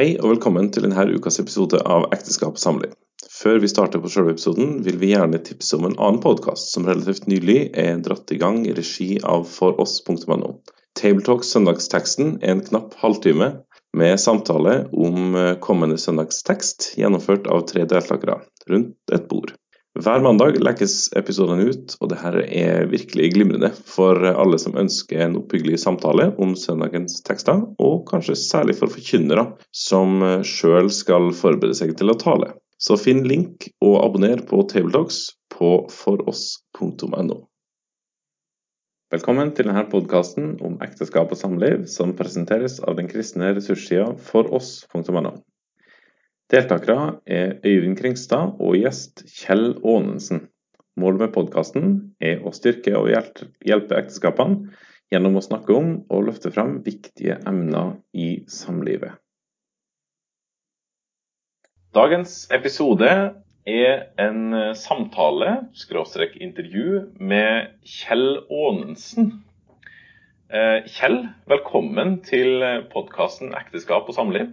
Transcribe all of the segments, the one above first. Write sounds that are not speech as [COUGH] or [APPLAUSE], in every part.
Hei og velkommen til denne ukas episode av Ekteskap og samliv. Før vi starter på selve episoden, vil vi gjerne tipse om en annen podkast som relativt nylig er dratt i gang i regi av foross.no. Tabletalk Søndagsteksten er en knapp halvtime med samtale om eh, kommende søndagstekst, gjennomført av tre deltakere rundt et bord. Hver mandag legges episodene ut, og dette er virkelig glimrende for alle som ønsker en oppbyggelig samtale om søndagens tekster, og kanskje særlig for forkynnere som sjøl skal forberede seg til å tale. Så finn link og abonner på Tabletalks på foross.no. Velkommen til denne podkasten om ekteskap og samliv, som presenteres av den kristne ressurssida foross.no. Deltakere er Øyvind Kringstad og gjest Kjell Aanensen. Målet med podkasten er å styrke og hjelpe ekteskapene gjennom å snakke om og løfte fram viktige emner i samlivet. Dagens episode er en samtale, skråstrek intervju, med Kjell Aanensen. Eh, Kjell, velkommen til podkasten 'Ekteskap og samliv'.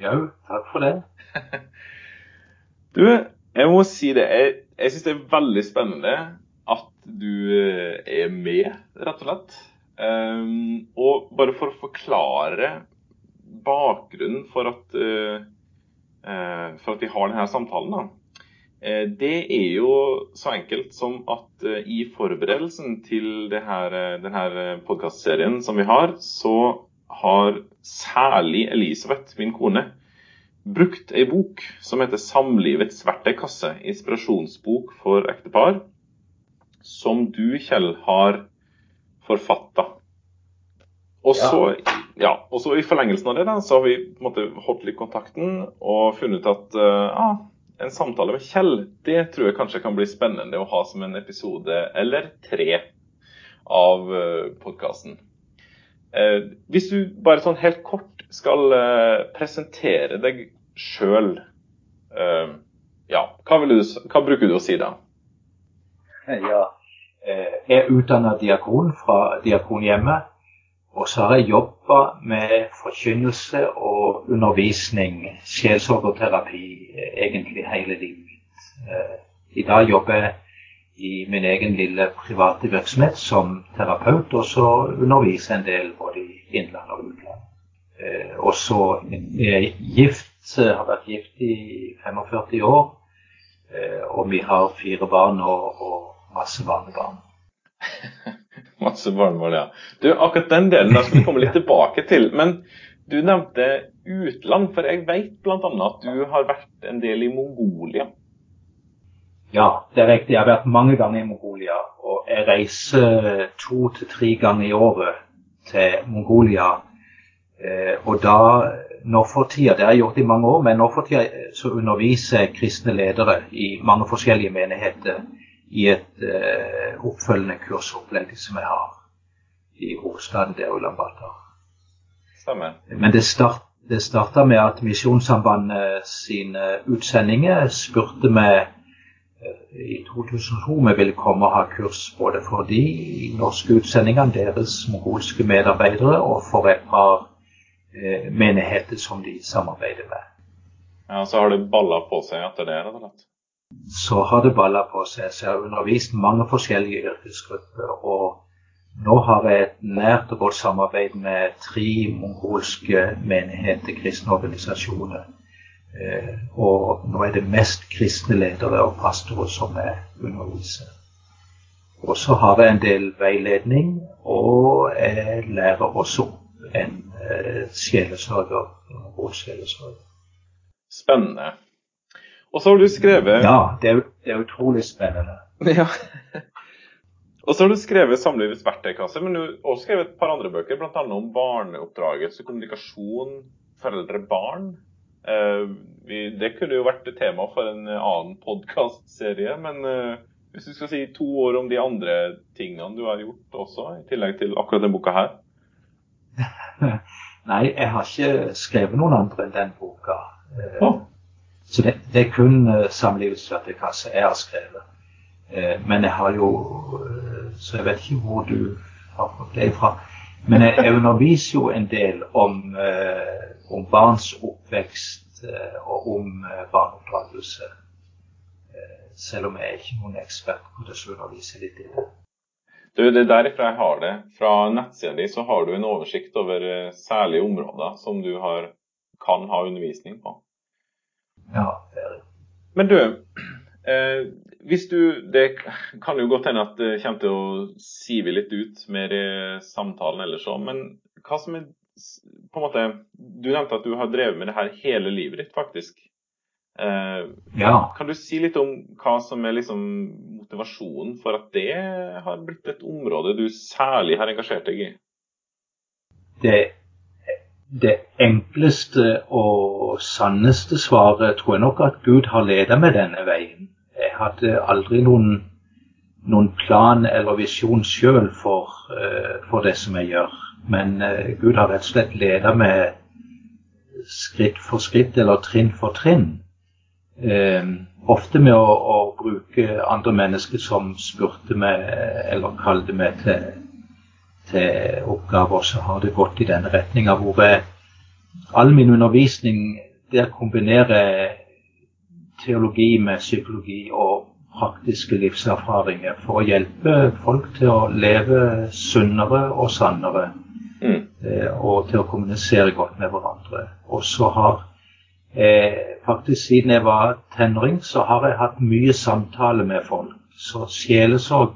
Jo, takk for det. [LAUGHS] du, jeg må si det. Jeg, jeg syns det er veldig spennende at du eh, er med, rett og slett. Um, og bare for å forklare bakgrunnen for at, uh, uh, for at vi har denne samtalen, da. Uh, det er jo så enkelt som at i forberedelsen til her, denne podkastserien som vi har, så har særlig Elisabeth, min kone, brukt ei bok som heter 'Samlivets verktøykasse', inspirasjonsbok for ektepar, som du, Kjell, har forfatta. Og så, ja, i forlengelsen av det da, så har vi på en måte holdt litt kontakten og funnet ut at uh, ah, en samtale med Kjell det tror jeg kanskje kan bli spennende å ha som en episode eller tre av eh, podkasten. Eh, hvis du bare sånn helt kort skal eh, presentere deg sjøl, eh, ja, hva, du, hva, bruker du å si da? Ja, jeg er utdanna diakon fra Diakonhjemmet. Og så har jeg jobba med forkynnelse og undervisning, sjelsorg og terapi, egentlig hele livet mitt. I dag jobber jeg i min egen lille private virksomhet som terapeut, og så underviser en del både i innland og utland. Eh, og så er jeg gift, har vært gift i 45 år, eh, og vi har fire barn og, og masse barnebarn. [LAUGHS] masse barnebarn, ja. Du, akkurat den delen der skal vi komme litt tilbake til. Men du nevnte utland, for jeg vet bl.a. at du har vært en del i Mongolia. Ja, det er riktig. Jeg har vært mange ganger i Mongolia. Og jeg reiser to til tre ganger i året til Mongolia. Eh, og da, nå for tida, det har jeg gjort i mange år, men nå for tida eh, så underviser jeg kristne ledere i mange forskjellige menigheter i et uh, oppfølgende kursopplegg som jeg har i hovedstaden der, Ulaanbaatar. Men det, start, det starta med at Misjonssambandet sine utsendinger spurte meg i 2002 vi ville komme og ha kurs både for de norske utsendingene, deres mongolske medarbeidere, og for et par eh, menigheter som de samarbeider med. Ja, Så har det balla på seg etter det? eller? Så har det balla på seg. Så jeg har undervist mange forskjellige yrkesgrupper. Og nå har jeg et nært og godt samarbeid med tre mongolske menigheter, kristne organisasjoner og nå er det mest kristne ledere og pastorer som er underviser. Og så har jeg en del veiledning, og jeg lærer også en eh, sjelesørger. Rådsjelesørger. Spennende. Og så har du skrevet Ja, det er, det er utrolig spennende. [LAUGHS] Ja. og så har du skrevet 'Samlivets verktøykasse', men du har også skrevet et par andre bøker, bl.a. om barneoppdragelse, kommunikasjon, foreldre-barn. Uh, vi, det kunne jo vært tema for en annen podkastserie, men uh, hvis du skal si to år om de andre tingene du har gjort også, i tillegg til akkurat denne boka her? [LAUGHS] Nei, jeg har ikke skrevet noen andre enn den boka. Oh. Så det, det, er kun Samlivets verktøykasse jeg har skrevet. men jeg har jo Så jeg vet ikke hvor du har fått det fra. Men jeg, jeg underviser jo en del om, eh, om barns oppvekst eh, og om eh, barneoppdragelse. Eh, selv om jeg er ikke noen ekspert på det, så underviser jeg litt i det. Du, det er derifra jeg har det. Fra nettsida di så har du en oversikt over eh, særlige områder som du har, kan ha undervisning på. Ja, det er det. Men du, eh, hvis du Det kan jo godt hende at det kommer til å sive litt ut mer i samtalen ellers òg, men hva som er på en måte Du nevnte at du har drevet med det her hele livet ditt, faktisk. Eh, Ja. kan du si litt om hva som er liksom motivasjonen for at det har blitt et område du særlig har engasjert deg i? Det, det enkleste og sanneste svaret tror jeg nok at Gud har ledet meg denne veien. Jeg hadde aldri noen, noen plan eller visjon sjøl for, eh, for det som jeg gjør. Men eh, Gud har rett og slett ledet meg skritt for skritt eller trinn for trinn. Eh, ofte med å, å bruke andre mennesker som spurte meg eller kalte meg til til oppgaver, så har det gått i den retninga hvor all min undervisning der kombinerer jeg teologi med psykologi og praktiske livserfaringer for å hjelpe folk til å leve sunnere og sannere. Mm. eh, Og til å kommunisere godt med hverandre. Og så har eh, faktisk siden jeg var tenåring, så har jeg hatt mye samtale med folk. Så sjelesorg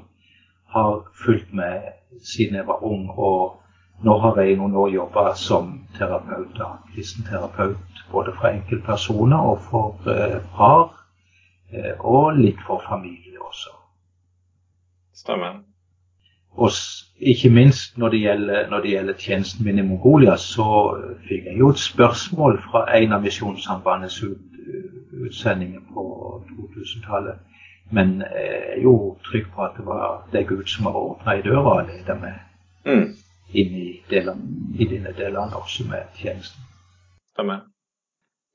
har fulgt meg siden jeg var ung. Og nå har jeg noen år jobba som terapeut, da, kristen terapeut. Både for enkeltpersoner og for eh, par. Eh, og litt for familie også. Stemmer. Og ikke minst når det, gjelder, når det gjelder tjenesten min i Mongolia, så fikk jeg jo et spørsmål fra en av Misjonssambandets ut, utsendinger på 2000-tallet. Men jeg er jo trygg på at det, var, det Gud som har åpna i døra og ledet meg Mm. Inn i, delen, i dine delene også med tjenesten. Stemmer.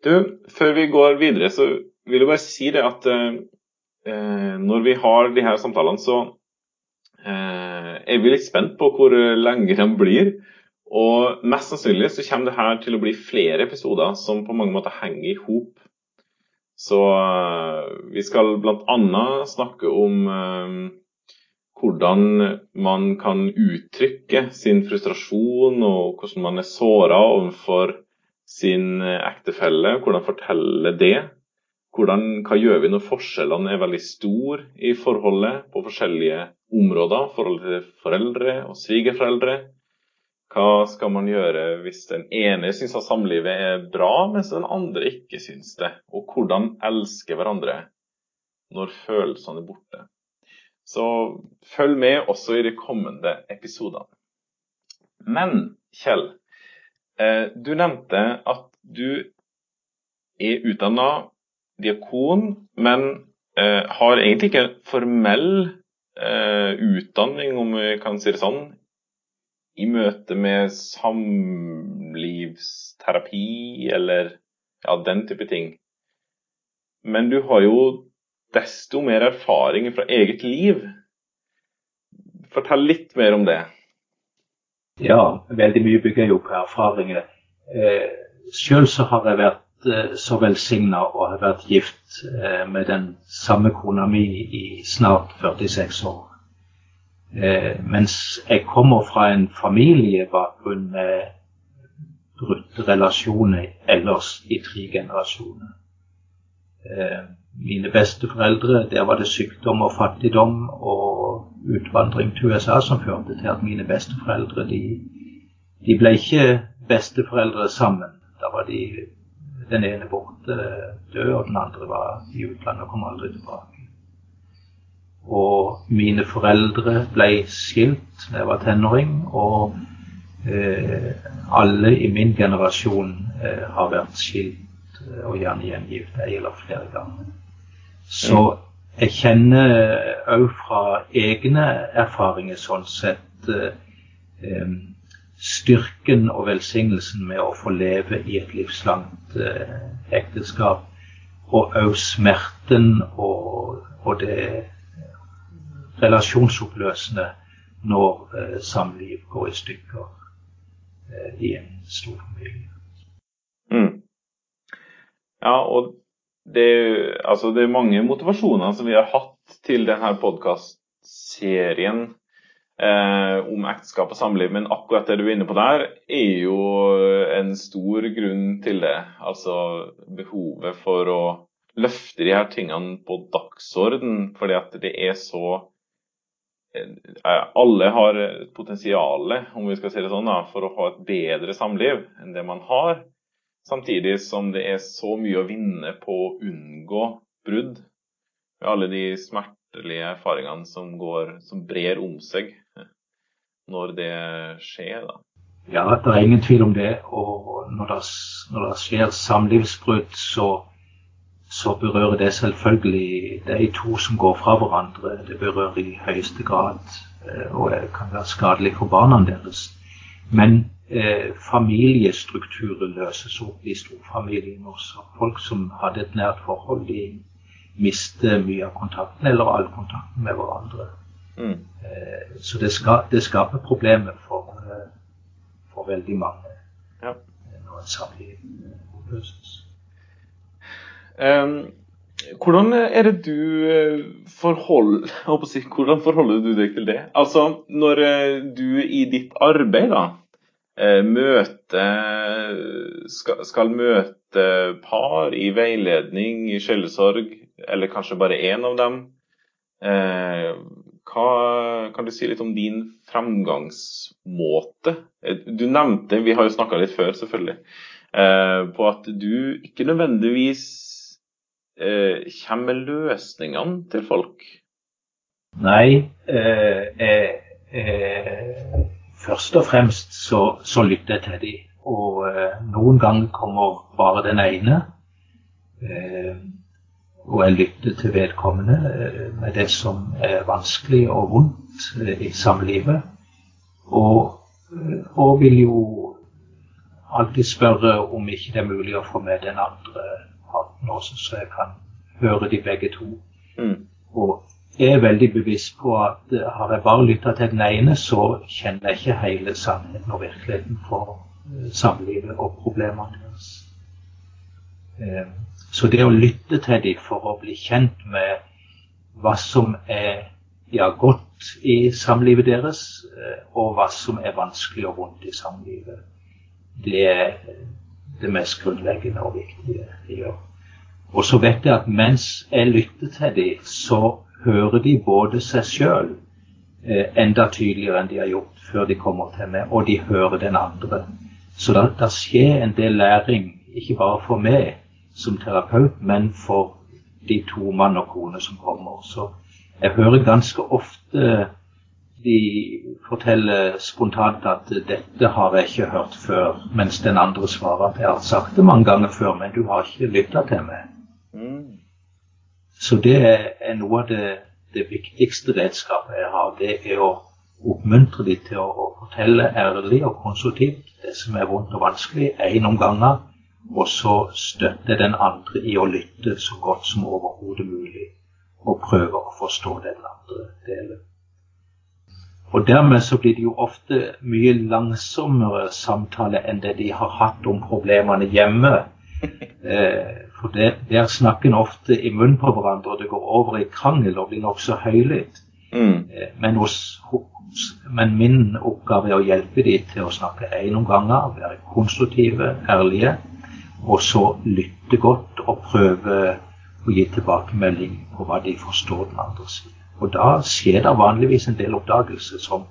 Du, før vi går videre, så vil jeg bare si det at eh, eh, når vi har de her samtalene, så eh, er vi litt spent på hvor lenge de blir. Og mest sannsynlig så kommer det her til å bli flere episoder som på mange måter henger i hop. Så eh, vi skal bl.a. snakke om eh, hvordan man kan uttrykke sin frustrasjon, og hvordan man er såra overfor sin ektefelle. Hvordan fortelle det. Hvordan, hva gjør vi når forskjellene er veldig store i forholdet på forskjellige områder? Forholdet til foreldre og svigerforeldre. Hva skal man gjøre hvis den ene syns at samlivet er bra, mens den andre ikke syns det? Og hvordan elske hverandre når følelsene er borte? Så følg med også i de kommende episodene. Men Kjell, eh, du nevnte at du er utdanna diakon, men eh, har egentlig ikke en formell eh, utdanning, om vi kan si det sånn, i møte med samlivsterapi eller ja, den type ting. Men du har jo desto mer erfaring fra eget liv. Fortell litt mer om det. Ja, veldig mye bygger jo på erfaringer. Eh, Sjøl så har jeg vært eh, så velsigna og har vært gift eh, med den samme kona mi i snart 46 år. Eh, mens jeg kommer fra en familiebakgrunn med brutte relasjoner ellers i tre generasjoner. Eh, mine besteforeldre, der var det sykdom og fattigdom og utvandring til USA som førte til at mine besteforeldre de, de ble ikke besteforeldre sammen. Da var de den ene borte død, og den andre var i utlandet og kom aldri tilbake. Og mine foreldre ble skilt da jeg var tenåring, og eh, alle i min generasjon eh, har vært skilt og gjerne gjengitt ei eller flere ganger. Så jeg kjenner òg fra egne erfaringer sånn sett eh, styrken og velsignelsen med å få leve i et livslangt eh, ekteskap, og òg smerten og, og det relasjonsoppløsende når eh, samliv går i stykker. eh, i en stor familie. Ja, og det, altså det er mange motivasjoner som vi har hatt til denne podkastserien eh, om ekteskap og samliv, men akkurat det du er inne på der, er jo en stor grunn til det. Altså behovet for å løfte de her tingene på dagsorden, fordi at det er så eh, alle har potensial, om vi skal si det sånn, da, for å ha et bedre samliv enn det man har. Samtidig som det er så mye å vinne på å unngå brudd. Med alle de smertelige erfaringene som, går, som brer om seg når det skjer. da. Ja, det er ingen tvil om det. Og når det, når det skjer samlivsbrudd, så, så, berører det selvfølgelig de to som går fra hverandre. Det berører i høyeste grad, eh, og det kan være skadelig for barna deres. Men eh, familiestrukturer løses opp i storfamilien også. Folk som hadde et nært forhold, de mister mye av kontakten, eller all kontakten med hverandre. Mm. Eh, så det, ska, det, skaper problemer for, eh, for veldig mange ja. når en samliv oppløses. Um, hvordan er det du eh, forholder, si, hvordan forholder du deg til det? Altså, når eh, du i ditt arbeid da, Eh, møte skal, skal, møte par i veiledning, i sjelesorg, eller kanskje bare én av dem. Eh, hva, kan du si litt om din fremgangsmåte? Eh, du nevnte, vi har jo snakka litt før, selvfølgelig, på at du ikke nødvendigvis kommer med løsningene til folk. Nei, Eh, jeg først og fremst så, så lytter jeg til dem. Og eh, noen ganger kommer bare den ene. Eh, og jeg lytter til vedkommende eh, med det som er vanskelig og vondt eh, i samlivet. Og, eh, og, vil jo alltid spørre om ikke det er mulig å få med den andre parten også, så jeg kan høre de begge to. Mm. Og er veldig bevisst på at eh, har jeg bare lytta til den ene, så kjenner jeg ikke hele sannheten og virkeligheten for eh, samlivet og problemene deres. Eh, så det å lytte til dem for å bli kjent med hva som er ja, godt i samlivet deres, og hva som er vanskelig og vondt i samlivet, det er det mest grunnleggende og viktige jeg gjør. Og så vet jeg at mens jeg lytter til dem, så hører de både seg sjøl eh, enda tydeligere enn de har gjort før de kommer til meg, og de hører den andre. Så da, da skjer en del læring, ikke bare for meg som terapeut, men for de to mann og kone som kommer. Så jeg hører ganske ofte de forteller spontant at 'dette har jeg ikke hørt før', mens den andre svarer at 'jeg har sagt det mange ganger før, men du har ikke lytta til meg'. Mm. Så det er noe av det, det viktigste redskapet jeg har. Det er å oppmuntre dem til å, å, fortelle ærlig og konstruktivt det som er vondt og vanskelig, én om gangen. Og så støtte den andre i å lytte så godt som overhodet mulig. Og prøve å forstå den andre delen. Og dermed så blir det jo ofte mye langsommere samtale enn det de har hatt om problemene hjemme. [LAUGHS] Eh, for det, der snakker en ofte i munnen på hverandre, og det går over i krangel og blir nokså høylytt. Mm. Eh, men, hos, men, min oppgave er å hjelpe dem til å snakke én om ganger, være konstruktive, ærlige, og så lytte godt og prøve å gi tilbakemelding på hva de forstår den andre sier. Og da skjer det vanligvis en del oppdagelser som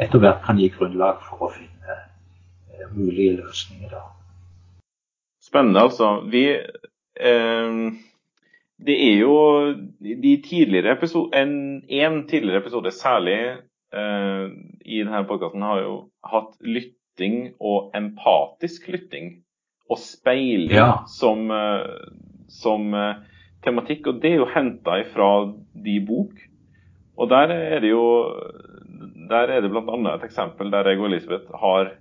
etter hvert kan gi grunnlag for å finne eh, mulige løsninger. da. Spennende, altså. Vi det er jo de tidligere episode, en, en tidligere episode særlig uh, i denne podkasten har jo hatt lytting og empatisk lytting og speiling ja. som, uh, som uh, tematikk. Og det er jo henta fra de bok. Og der er det jo der er det bl.a. et eksempel der jeg og Elisabeth har eh,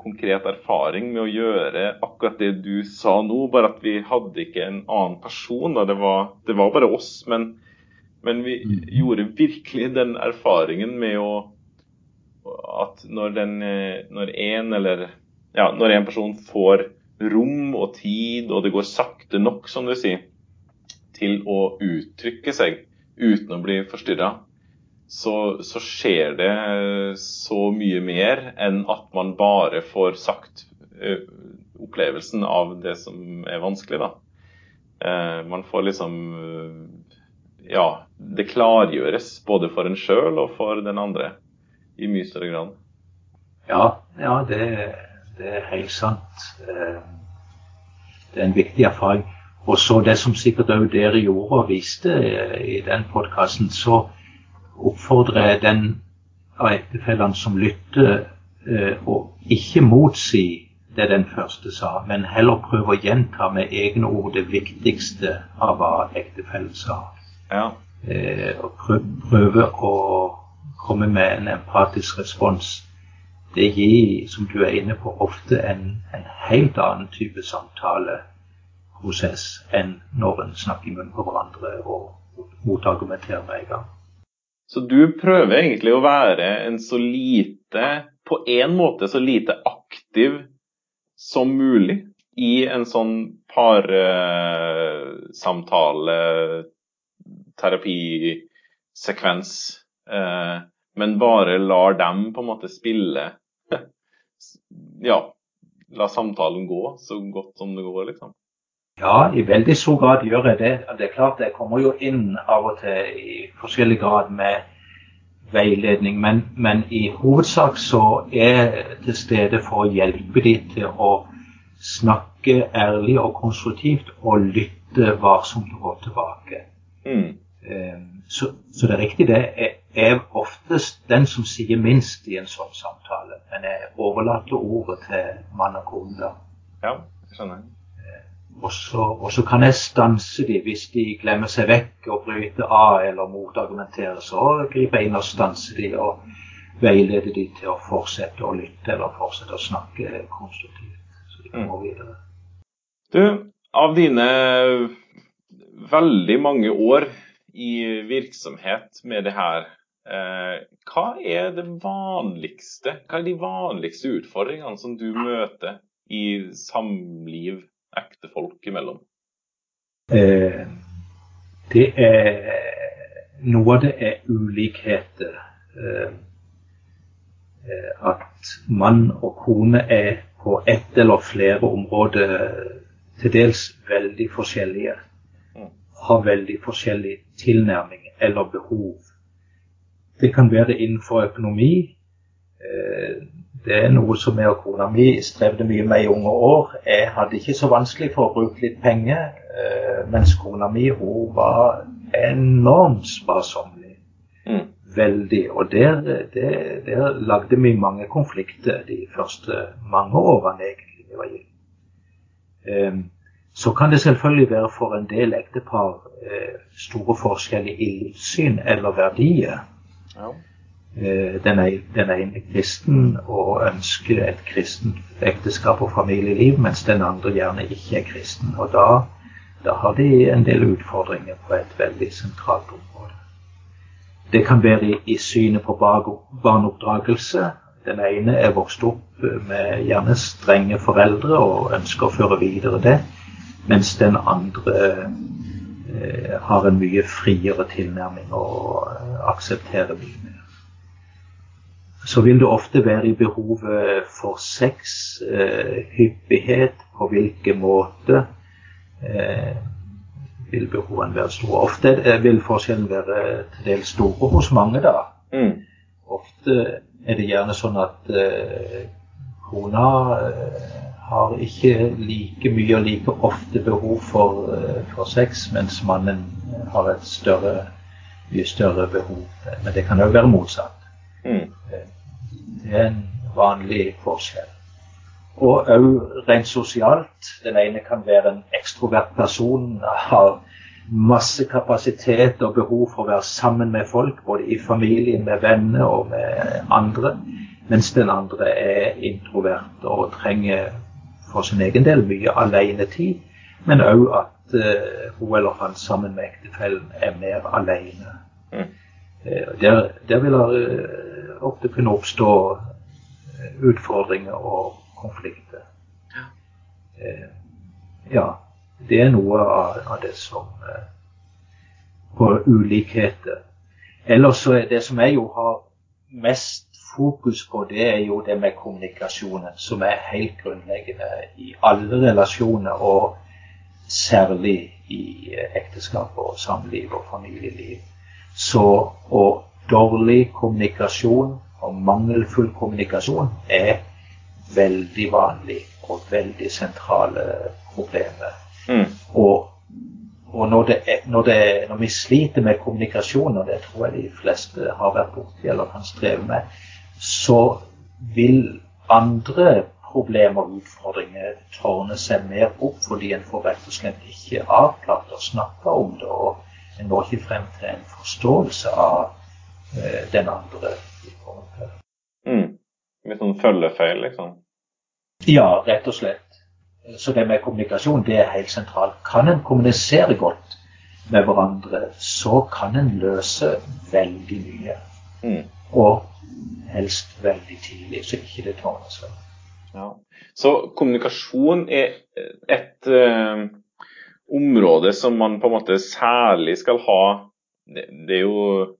konkret erfaring med å gjøre akkurat det du sa nå, bare at vi hadde ikke en annen person. Det var, det, var, bare oss. Men, men vi mm. gjorde virkelig den erfaringen med å at når, den, når en eller ja, når en person får rom og tid, og det går sakte nok, som du sier, til å uttrykke seg uten å bli forstyrra, så, så, skjer det så mye mer enn at man bare får sagt uh, opplevelsen av det som er vanskelig, da. Uh, man får liksom uh, Ja, det klargjøres både for en sjøl og for den andre i mye større grad. Ja, ja det, det er helt sant. Det er en viktig erfaring. Og så det som sikkert òg dere gjorde og viste i den podkasten, så oppfordrer jeg den av ektefellene som lytter, å ikke motsi det den første sa, men heller prøve å gjenta med egne ord det viktigste av hva ektefellen sa. Ja. Og prøve å komme med en empatisk respons. Det gir, som du er inne på, ofte en, en helt annen type samtale prosess enn når en snakker i munnen på hverandre og motargumenterer med en gang. Så du prøver egentlig å være en så lite, på en måte så lite aktiv som mulig i en sånn parsamtale, terapisekvens, eh, men bare lar dem på en måte spille [LAUGHS] Ja, la samtalen gå så godt som det går, liksom. Ja, i veldig stor grad gjør jeg det. Det er klart jeg kommer jo inn av og til i forskjellig grad med veiledning, men, men i hovedsak så er jeg til stede for å hjelpe dem til å snakke ærlig og konstruktivt og lytte varsomt og godt tilbake. Mm. Ehm, så, så, det er riktig, det. Jeg er oftest den som sier minst i en sånn samtale, men jeg overlater ordet til mann og kone. Ja, jeg skjønner. Og så, og så, kan jeg stanse dem hvis de glemmer seg vekk og bryter av eller motargumenterer. Så griper jeg inn og stanser dem og veileder dem til å fortsette å lytte eller fortsette å snakke konstruktivt. Så de kommer mm. videre. Du, av dine veldig mange år i virksomhet med det her, eh, hva er det vanligste, hva er de vanligste utfordringene som du møter i samliv ektefolk imellom? Eh, det er Noe av det er ulikheter. Eh, eh, at mann og kone er på ett eller flere områder til dels veldig forskjellige. Mm. Har veldig forskjellig tilnærming eller behov. Det kan være innenfor økonomi. Eh, det er noe som jeg og kona mi strevde mye med i unge år. Jeg hadde ikke så vanskelig for å bruke litt penger, eh, mens kona mi hun var enormt sparsommelig. Mm. Veldig. Og der, der, der, lagde vi mange konflikter de første mange årene egentlig vi var gift. Um, så kan det selvfølgelig være for en del ektepar eh, store forskjeller i livssyn eller verdier. Ja. Eh, den ene kristen og ønsker et kristent ekteskap og familieliv, mens den andre gjerne ikke er kristen. Og da, da har de en del utfordringer på et veldig sentralt område. Det kan være i, i synet på barneoppdragelse. Den ene er vokst opp med gjerne strenge foreldre og ønsker å føre videre det, mens den andre eh, har en mye friere tilnærming og eh, aksepterer mye mer så vil du ofte være i behovet for sex, eh, hyppighet, på hvilken måte eh, vil behovene være store. Ofte eh, vil forskjellen være til dels store hos mange, da. Mm. Ofte er det gjerne sånn at eh, kona eh, har ikke like mye og like ofte behov for, eh, for sex, mens mannen har et større, mye større behov. Men det kan òg være motsatt. Mm. Det er en vanlig forskjell. Og òg rent sosialt. Den ene kan være en ekstrovert person, har masse kapasitet og behov for å være sammen med folk, både i familien, med venner og med andre. Mens den andre er introvert og trenger for sin egen del mye alenetid. Men òg at uh, hun eller han sammen med ektefellen er mer alene. Mm. Uh, der, der vil jeg ofte kunne oppstå utfordringer og konflikter. Ja, det er noe av, av det som På ulikheter. Ellers så er det som jeg jo har mest fokus på, det er jo det med kommunikasjonen, som er helt grunnleggende i alle relasjoner, og særlig i ekteskap og samliv og familieliv. Så og dårlig kommunikasjon og mangelfull kommunikasjon er veldig vanlig og veldig sentrale problemer. Mm. Og, og når, det er, når, det, når, vi sliter med kommunikasjon, og det tror jeg de fleste har vært borti eller kan streve med, så vil andre problemer og utfordringer tårne seg mer opp fordi en får rett og slett ikke avklart og snakka om det. Og en når ikke frem til en forståelse av den andre. Mm. Litt sånn følgefeil, liksom? Ja, rett og slett. Så det med kommunikasjon det er helt sentralt. Kan en kommunisere godt med hverandre, så kan en løse veldig mye. Mm. Og helst veldig tidlig, så ikke det tårner seg. Ja. Så kommunikasjon er et uh, område som man på en måte særlig skal ha Det, det er jo eh,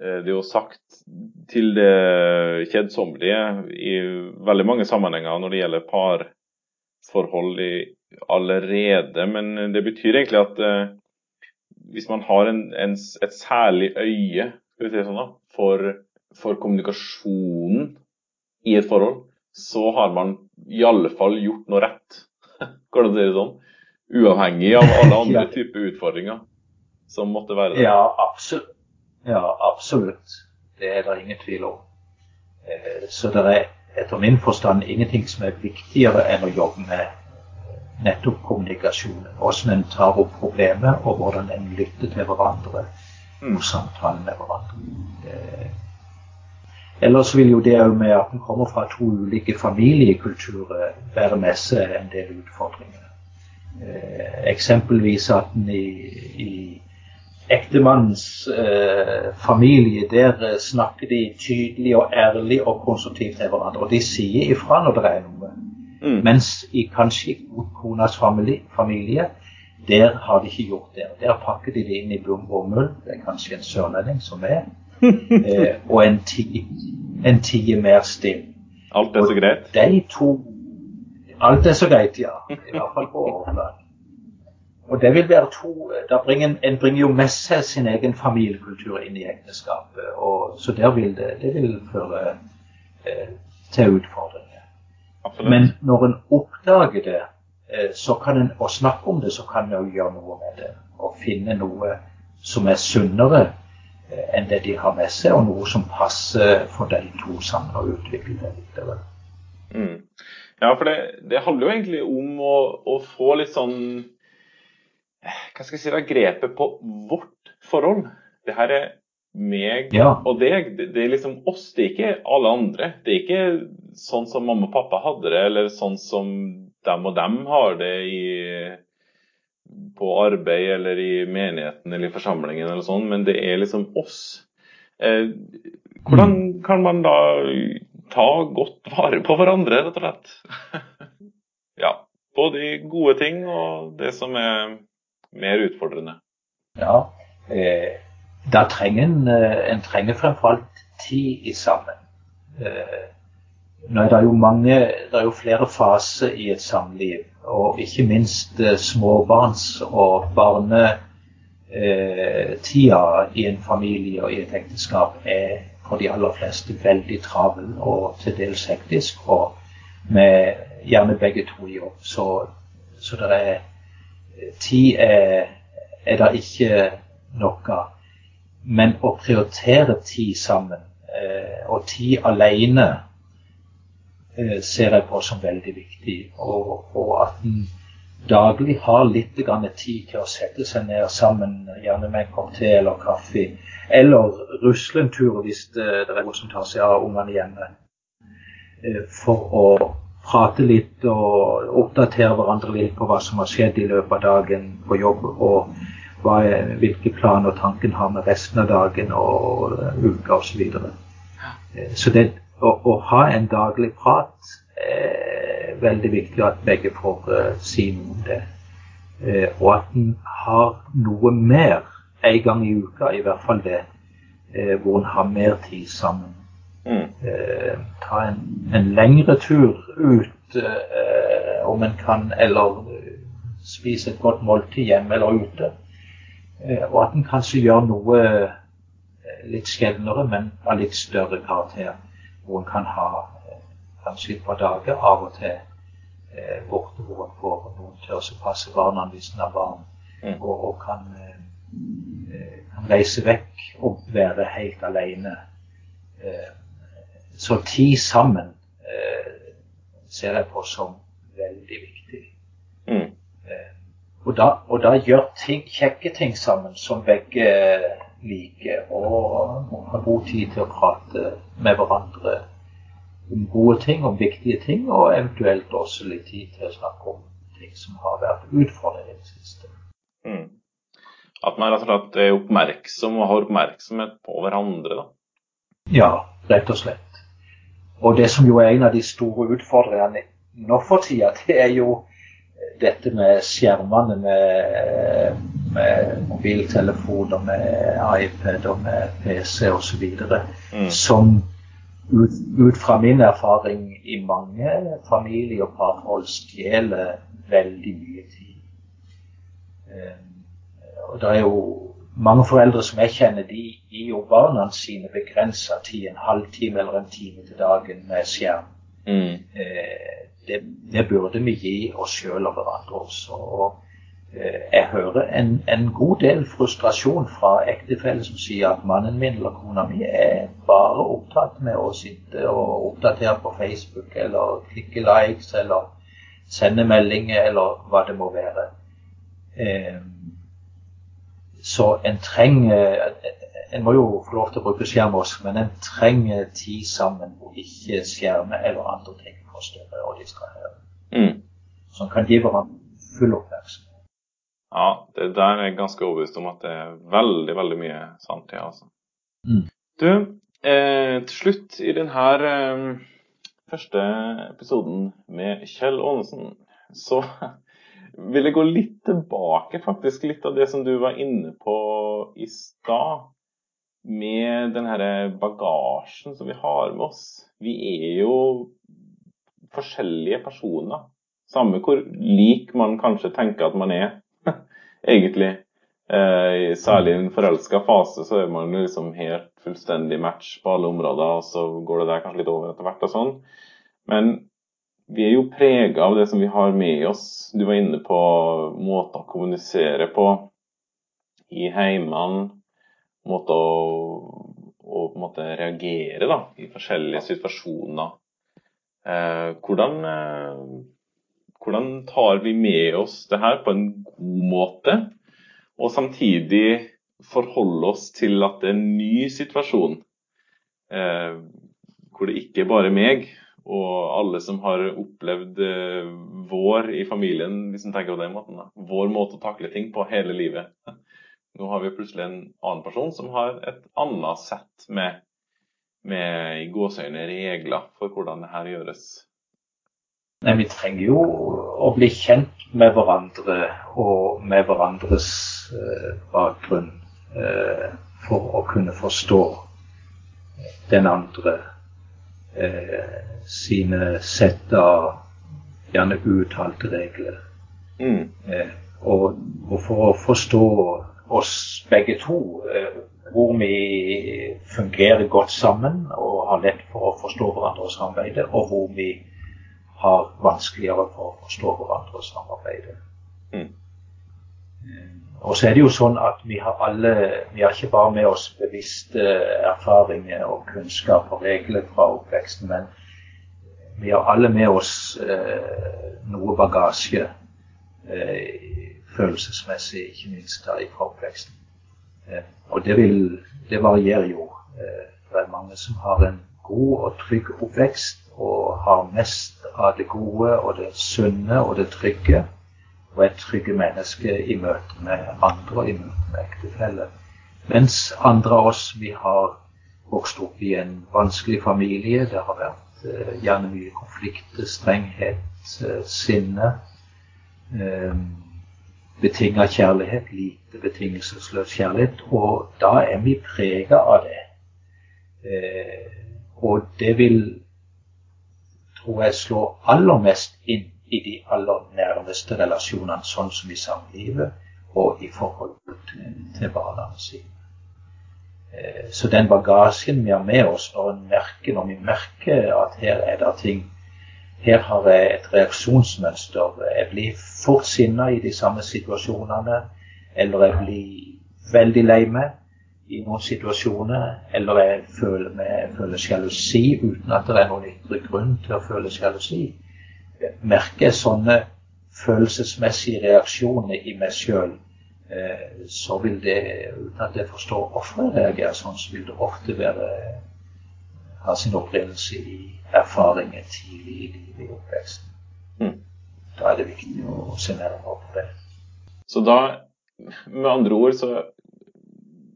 det er jo sagt til det kjedsommelige i veldig mange sammenhenger når det gjelder parforhold i, allerede. Men det betyr egentlig at uh, hvis man har en, en, et særlig øye sånn da, for for kommunikasjonen i et forhold, så har man i alle fall gjort noe rett. Går det å si det sånn? Uavhengig av alle andre [LAUGHS] typer utfordringer som måtte være der. Ja, absolutt. Ja, absolutt. Det er det ingen tvil om. Eh, så det er etter min forstand ingenting som er viktigere enn å jobbe med nettopp kommunikasjonen. Hvordan en tar opp problemet, og hvordan en lytter til hverandre mm. og samtaler med hverandre. Ellers vil jo det òg med at en kommer fra to ulike familiekulturer, være med seg en del utfordringer. Eh, eksempelvis at en i, i ektemannens eh, familie, der snakker de tydelig og ærlig og konstruktivt til hverandre. Og de sier ifra når det er noe. Mm. Mens i kanskje konas familie, familie, der har de ikke gjort det. Der pakker de det inn i bomull. Det er kanskje en sørlending som er [LAUGHS] eh, og en tid, en tid mer stille. Alt er så greit? De to Alt er så greit, ja. I hvert fall på overflaten. Og det vil være to bringer, En bringer jo med seg sin egen familiekultur inn i ekteskapet. Og, så der vil det, det vil føre eh, til utfordringer. Absolutt. Men når en oppdager det, eh, så kan en, og snakker om det, så kan en gjøre noe med det. Og finne noe som er sunnere Eh, enn det de har med seg, og noe som passer for de to sammen og utvikle det videre. Mm. Ja, for det, det, handler jo egentlig om å, å, få litt sånn Hva skal jeg si da, grepet på vårt forhold. Det her er meg ja. og deg. Det, det, er liksom oss, det er ikke alle andre. Det er ikke sånn som mamma og pappa hadde det, eller sånn som dem og dem har det i på arbeid eller i menigheten eller i forsamlingen eller sånn, men det er liksom oss. Eh, hvordan mm. kan man da ta godt vare på hverandre, rett og slett? [LAUGHS] ja. Både i gode ting og det som er mer utfordrende. Ja. Eh, da trenger en, eh, en trenger fremfor alt tid i sammen. Eh, nå er det jo mange, det er jo flere faser i et samliv og ikke minst eh, småbarns- og barnetida eh, i en familie og i et ekteskap er for de aller fleste veldig travel og til dels hektisk, og med gjerne begge to i jobb. Så, så det er Tid er, er det ikke noe. Men å prioritere tid sammen, eh, og tid alene Eh, ser jeg på som veldig viktig. Og, og at en daglig har litt tid til å sette seg ned sammen, gjerne med en kopp te eller kaffe. Eller rusle en tur hvis det, er noen som tar seg av ungene hjemme. Eh, for å prate litt og oppdatere hverandre litt på hva som har skjedd i løpet av dagen på jobb. og hva er, hvilke planer tanken har med resten av dagen og uka osv. Eh, så det å, å ha en daglig prat er veldig viktig at begge får uh, si noe om det. Uh, og at en har noe mer en gang i uka, i hvert fall det, uh, hvor en har mer tid sammen. Mm. ta en, en, lengre tur ut, om en kan, eller spise et godt måltid hjemme eller ute. og at en kanskje gjør noe litt sjeldnere, men av litt større karakter hvor en kan ha eh, kanskje et par dager av og til eh, borte hvor en får noen til å passe barna hvis en har barn, mm. og, og kan, eh, kan, reise vekk og være helt alene. Så tid sammen eh, ser jeg på som veldig viktig. Mm. Eh, og, da, og, da, gjør ting, kjekke ting sammen som begge liker, og ha god tid til å prate med hverandre om gode ting, om viktige ting, og eventuelt også litt tid til å snakke om ting som har vært utfordrende i det siste. Mm. At man rett og slett er oppmerksom og har oppmerksomhet på hverandre, da? Ja, rett og slett. Og det som jo er en av de store utfordringene nå for tida, [LAUGHS] det er jo dette med skjermene, med, med mobiltelefoner, med iPad og med PC osv. Mm. som ut, ut, fra min erfaring i mange familie- og parforhold stjeler veldig mye tid. Um, og det er jo mange foreldre som jeg kjenner, de gir jo barna sine begrensa tid, en halvtime eller en time til dagen med skjerm. Mm. Eh, det, det, burde vi gi oss sjøl og hverandre også. Og Eh, jeg hører en, en, god del frustrasjon fra ektefeller som sier at mannen min eller kona mi er bare opptatt med å sitte og oppdatere på Facebook eller klikke likes eller sende meldinger eller hva det må være. Eh, så en trenger En må jo få lov til å bruke skjerm også, men en trenger tid sammen hvor ikke skjermer eller andre ting forstyrrer og distraherer. Mm. Som kan gi hverandre full oppmerksomhet. Ja, det der er jeg ganske overbevist om at det er veldig, veldig mye sant i. altså. Mm. Du, eh, til slutt i denne eh, første episoden med Kjell Aanesen, så vil jeg gå litt tilbake, faktisk, litt av det som du var inne på i stad. Med den her bagasjen som vi har med oss. Vi er jo forskjellige personer. Samme hvor lik man kanskje tenker at man er [LAUGHS] egentlig. Eh, særlig i en forelska fase så er man liksom helt fullstendig match på alle områder, og så går det der kanskje litt over etter hvert og sånn. Men vi er jo prega av det som vi har med oss. Du var inne på måter å kommunisere på i heimene. Måter å, å måte, reagere da, i forskjellige situasjoner. Eh, hvordan eh, hvordan tar vi med oss det her på en god måte, og samtidig forholde oss til at det er en ny situasjon, eh, hvor det ikke er bare meg og alle som har opplevd eh, vår i familien, liksom tenker på den måten, da. vår måte å takle ting på hele livet. [LAUGHS] Nå har vi plutselig en annen person som har et annet sett med, med i gåseøyne regler for hvordan det her gjøres. Nei, vi trenger jo å bli kjent med hverandre og med hverandres eh, bakgrunn eh, for å kunne forstå den andre sine sett av gjerne uttalte regler. Mm. Eh, og, og, for å forstå oss begge to, eh, hvor vi fungerer godt sammen og har lett for å forstå hverandre og samarbeide, og hvor vi har vanskeligere for å forstå hverandre og samarbeide. Mm. Eh, og så er det jo sånn at vi har alle Vi har ikke bare med oss bevisste erfaringer og kunnskap og regler fra oppveksten, men vi har alle med oss eh, noe bagasje eh, følelsesmessig, ikke minst da fra oppveksten. Eh, og det, vil, det varierer jo. Eh, det er mange som har en god og trygg oppvekst og har mest av det gode og det sunne og det trygge. Og et trygge menneske i møte med andre og i møte med ektefelle. Mens andre av oss vi har vokst opp i en vanskelig familie. Det har vært eh, gjerne mye konflikter, strenghet, eh, sinne. Eh, Betinga kjærlighet, lite betingelsesløs kjærlighet. Og da er vi prega av det. Eh, og det vil, tror jeg, slå aller mest inn i de aller nærmeste relasjonene, sånn som i samlivet og i forhold til, barna sine. Eh, så den bagasjen vi har med oss når, merker, når vi merker at her er det ting Her har jeg et reaksjonsmønster. Jeg blir fort sinna i de samme situasjonene. Eller jeg blir veldig lei meg i noen situasjoner. Eller jeg føler, meg, føler sjalusi uten at det er noen ytre grunn til å føle sjalusi. Merker jeg sånne følelsesmessige reaksjoner i meg sjøl Eh, så vil det, uten at jeg forstår hvorfor jeg reagerer sånn, så vil det ofte være ha sin opprinnelse i erfaringer tidlig i livet i oppveksten. Mm. Da er det viktig å se nærmere på det. Så da, med andre ord, så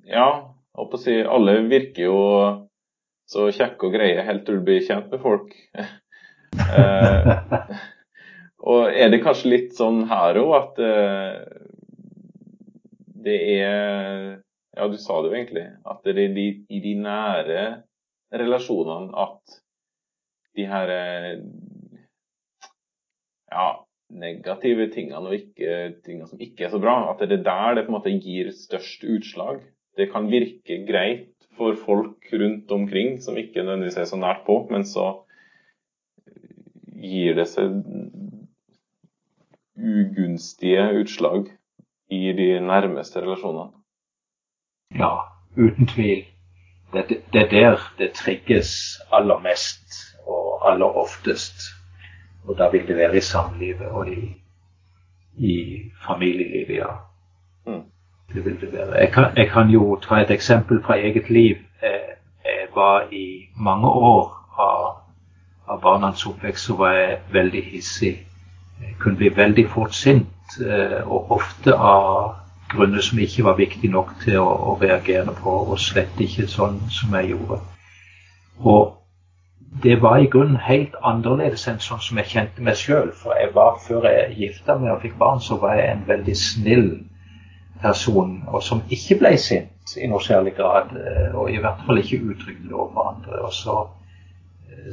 Ja, holdt på å si alle virker jo så kjekke og greie helt til du blir kjent med folk. Eh, og er det kanskje litt sånn her òg at eh, det er Ja, du sa det jo egentlig. At det er de, i de nære relasjonene at de her ja, negative tingene og ikke, tingene som ikke er så bra, at det er der det på en måte gir størst utslag. Det kan virke greit for folk rundt omkring som ikke nødvendigvis er så nært på, men så gir det seg ugunstige utslag i de nærmeste relasjonene? Ja, uten tvil. Det, det er der det trigges aller mest og aller oftest. Og da vil det være i samlivet og i, i familielivet, ja. Mm. Det vil det være. Jeg kan, jeg kan, jo ta et eksempel fra eget liv. Jeg var i mange år av, av barnas oppvekst så var jeg veldig hissig. Jeg kunne bli veldig fort sint Eh, og ofte av grunner som ikke var viktige nok til å, å, reagere på, og slett ikke sånn som jeg gjorde. Og det var i grunnen helt annerledes enn sånn som jeg kjente meg sjøl. For jeg var, før jeg gifta meg og fikk barn, så var jeg en veldig snill person, og som ikke ble sint i noe særlig grad. Eh, og i hvert fall ikke utrygg overfor andre. Og så,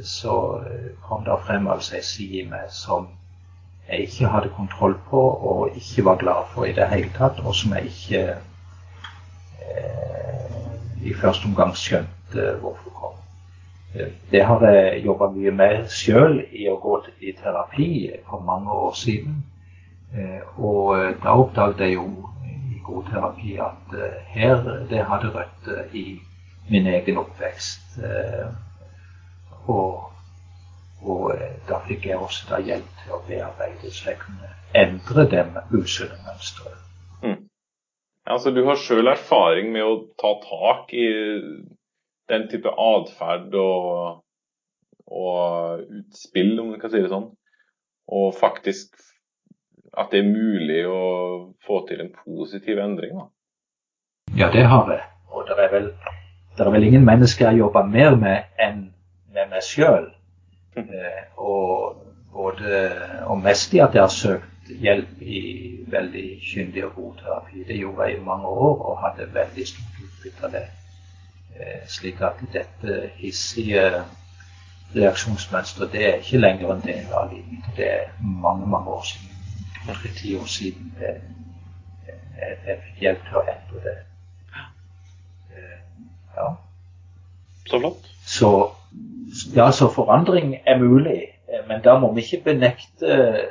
så kom det frem altså ei slime som jeg ikke hadde kontroll på og ikke var glad for i det hele tatt, og som jeg ikke eh, i første omgang skjønte hvorfor kom. Eh, det har jeg jobba mye med sjøl i å gå i terapi for mange år siden. Eh, og eh, da oppdaget jeg jo i god terapi at eh, her det hadde røtter i min egen oppvekst. Og og da fikk jeg også da hjelp til å bearbeide, så jeg kunne endre det usunne mønsteret. Mm. Altså, du har sjøl erfaring med å ta tak i den type atferd og, og, utspill, om du kan si det sånn. Og faktisk at det er mulig å få til en positiv endring. da. Ja, det har jeg. Og det er vel, det er vel ingen mennesker jeg jobber mer med enn med meg sjøl. Eh, og både og mest i at jeg har søkt hjelp i veldig kyndig og god terapi. Det gjorde jeg i mange år og hadde veldig stort utbytte av det. Eh, slik at dette hissige reaksjonsmønsteret det er ikke lenger en del av livet mitt. Det er mange, mange år siden. Tre-ti år siden jeg, jeg fikk hjelp til å endre det. Eh, ja. Så flott. Så ja, så forandring er mulig, eh, men da må vi ikke benekte eh,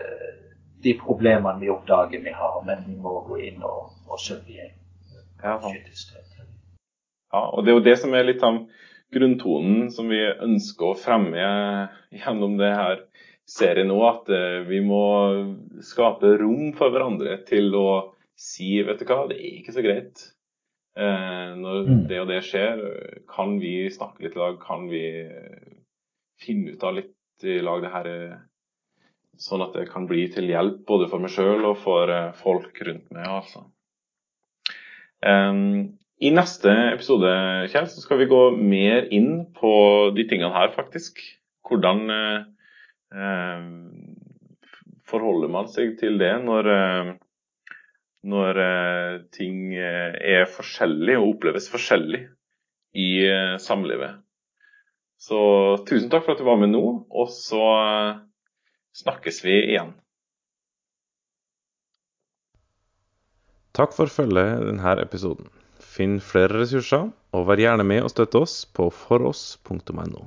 de problemene vi oppdager vi har, men vi må gå inn og, og søke hjelp. Ja. ja, og det er jo det som er litt av grunntonen som vi ønsker å fremme gjennom det her serien nå, at eh, vi må skape rom for hverandre til å si vet du hva, det er ikke så greit. Når mm. det og det skjer, kan vi snakke litt i lag? Kan vi finne ut av litt i lag det her eh, Sånn at det kan bli til hjelp både for meg sjøl og for eh, folk rundt meg. altså. Um, I neste episode Kjell, så skal vi gå mer inn på de tingene her, faktisk. Hvordan eh, eh forholder man seg til det når, eh, når eh, ting eh, er forskjellig og oppleves forskjellig i samlivet. Så tusen takk for at du var med nå, og så snakkes vi igjen. Takk for følget i denne episoden. Finn flere ressurser, og vær gjerne med og støtte oss på foross.no.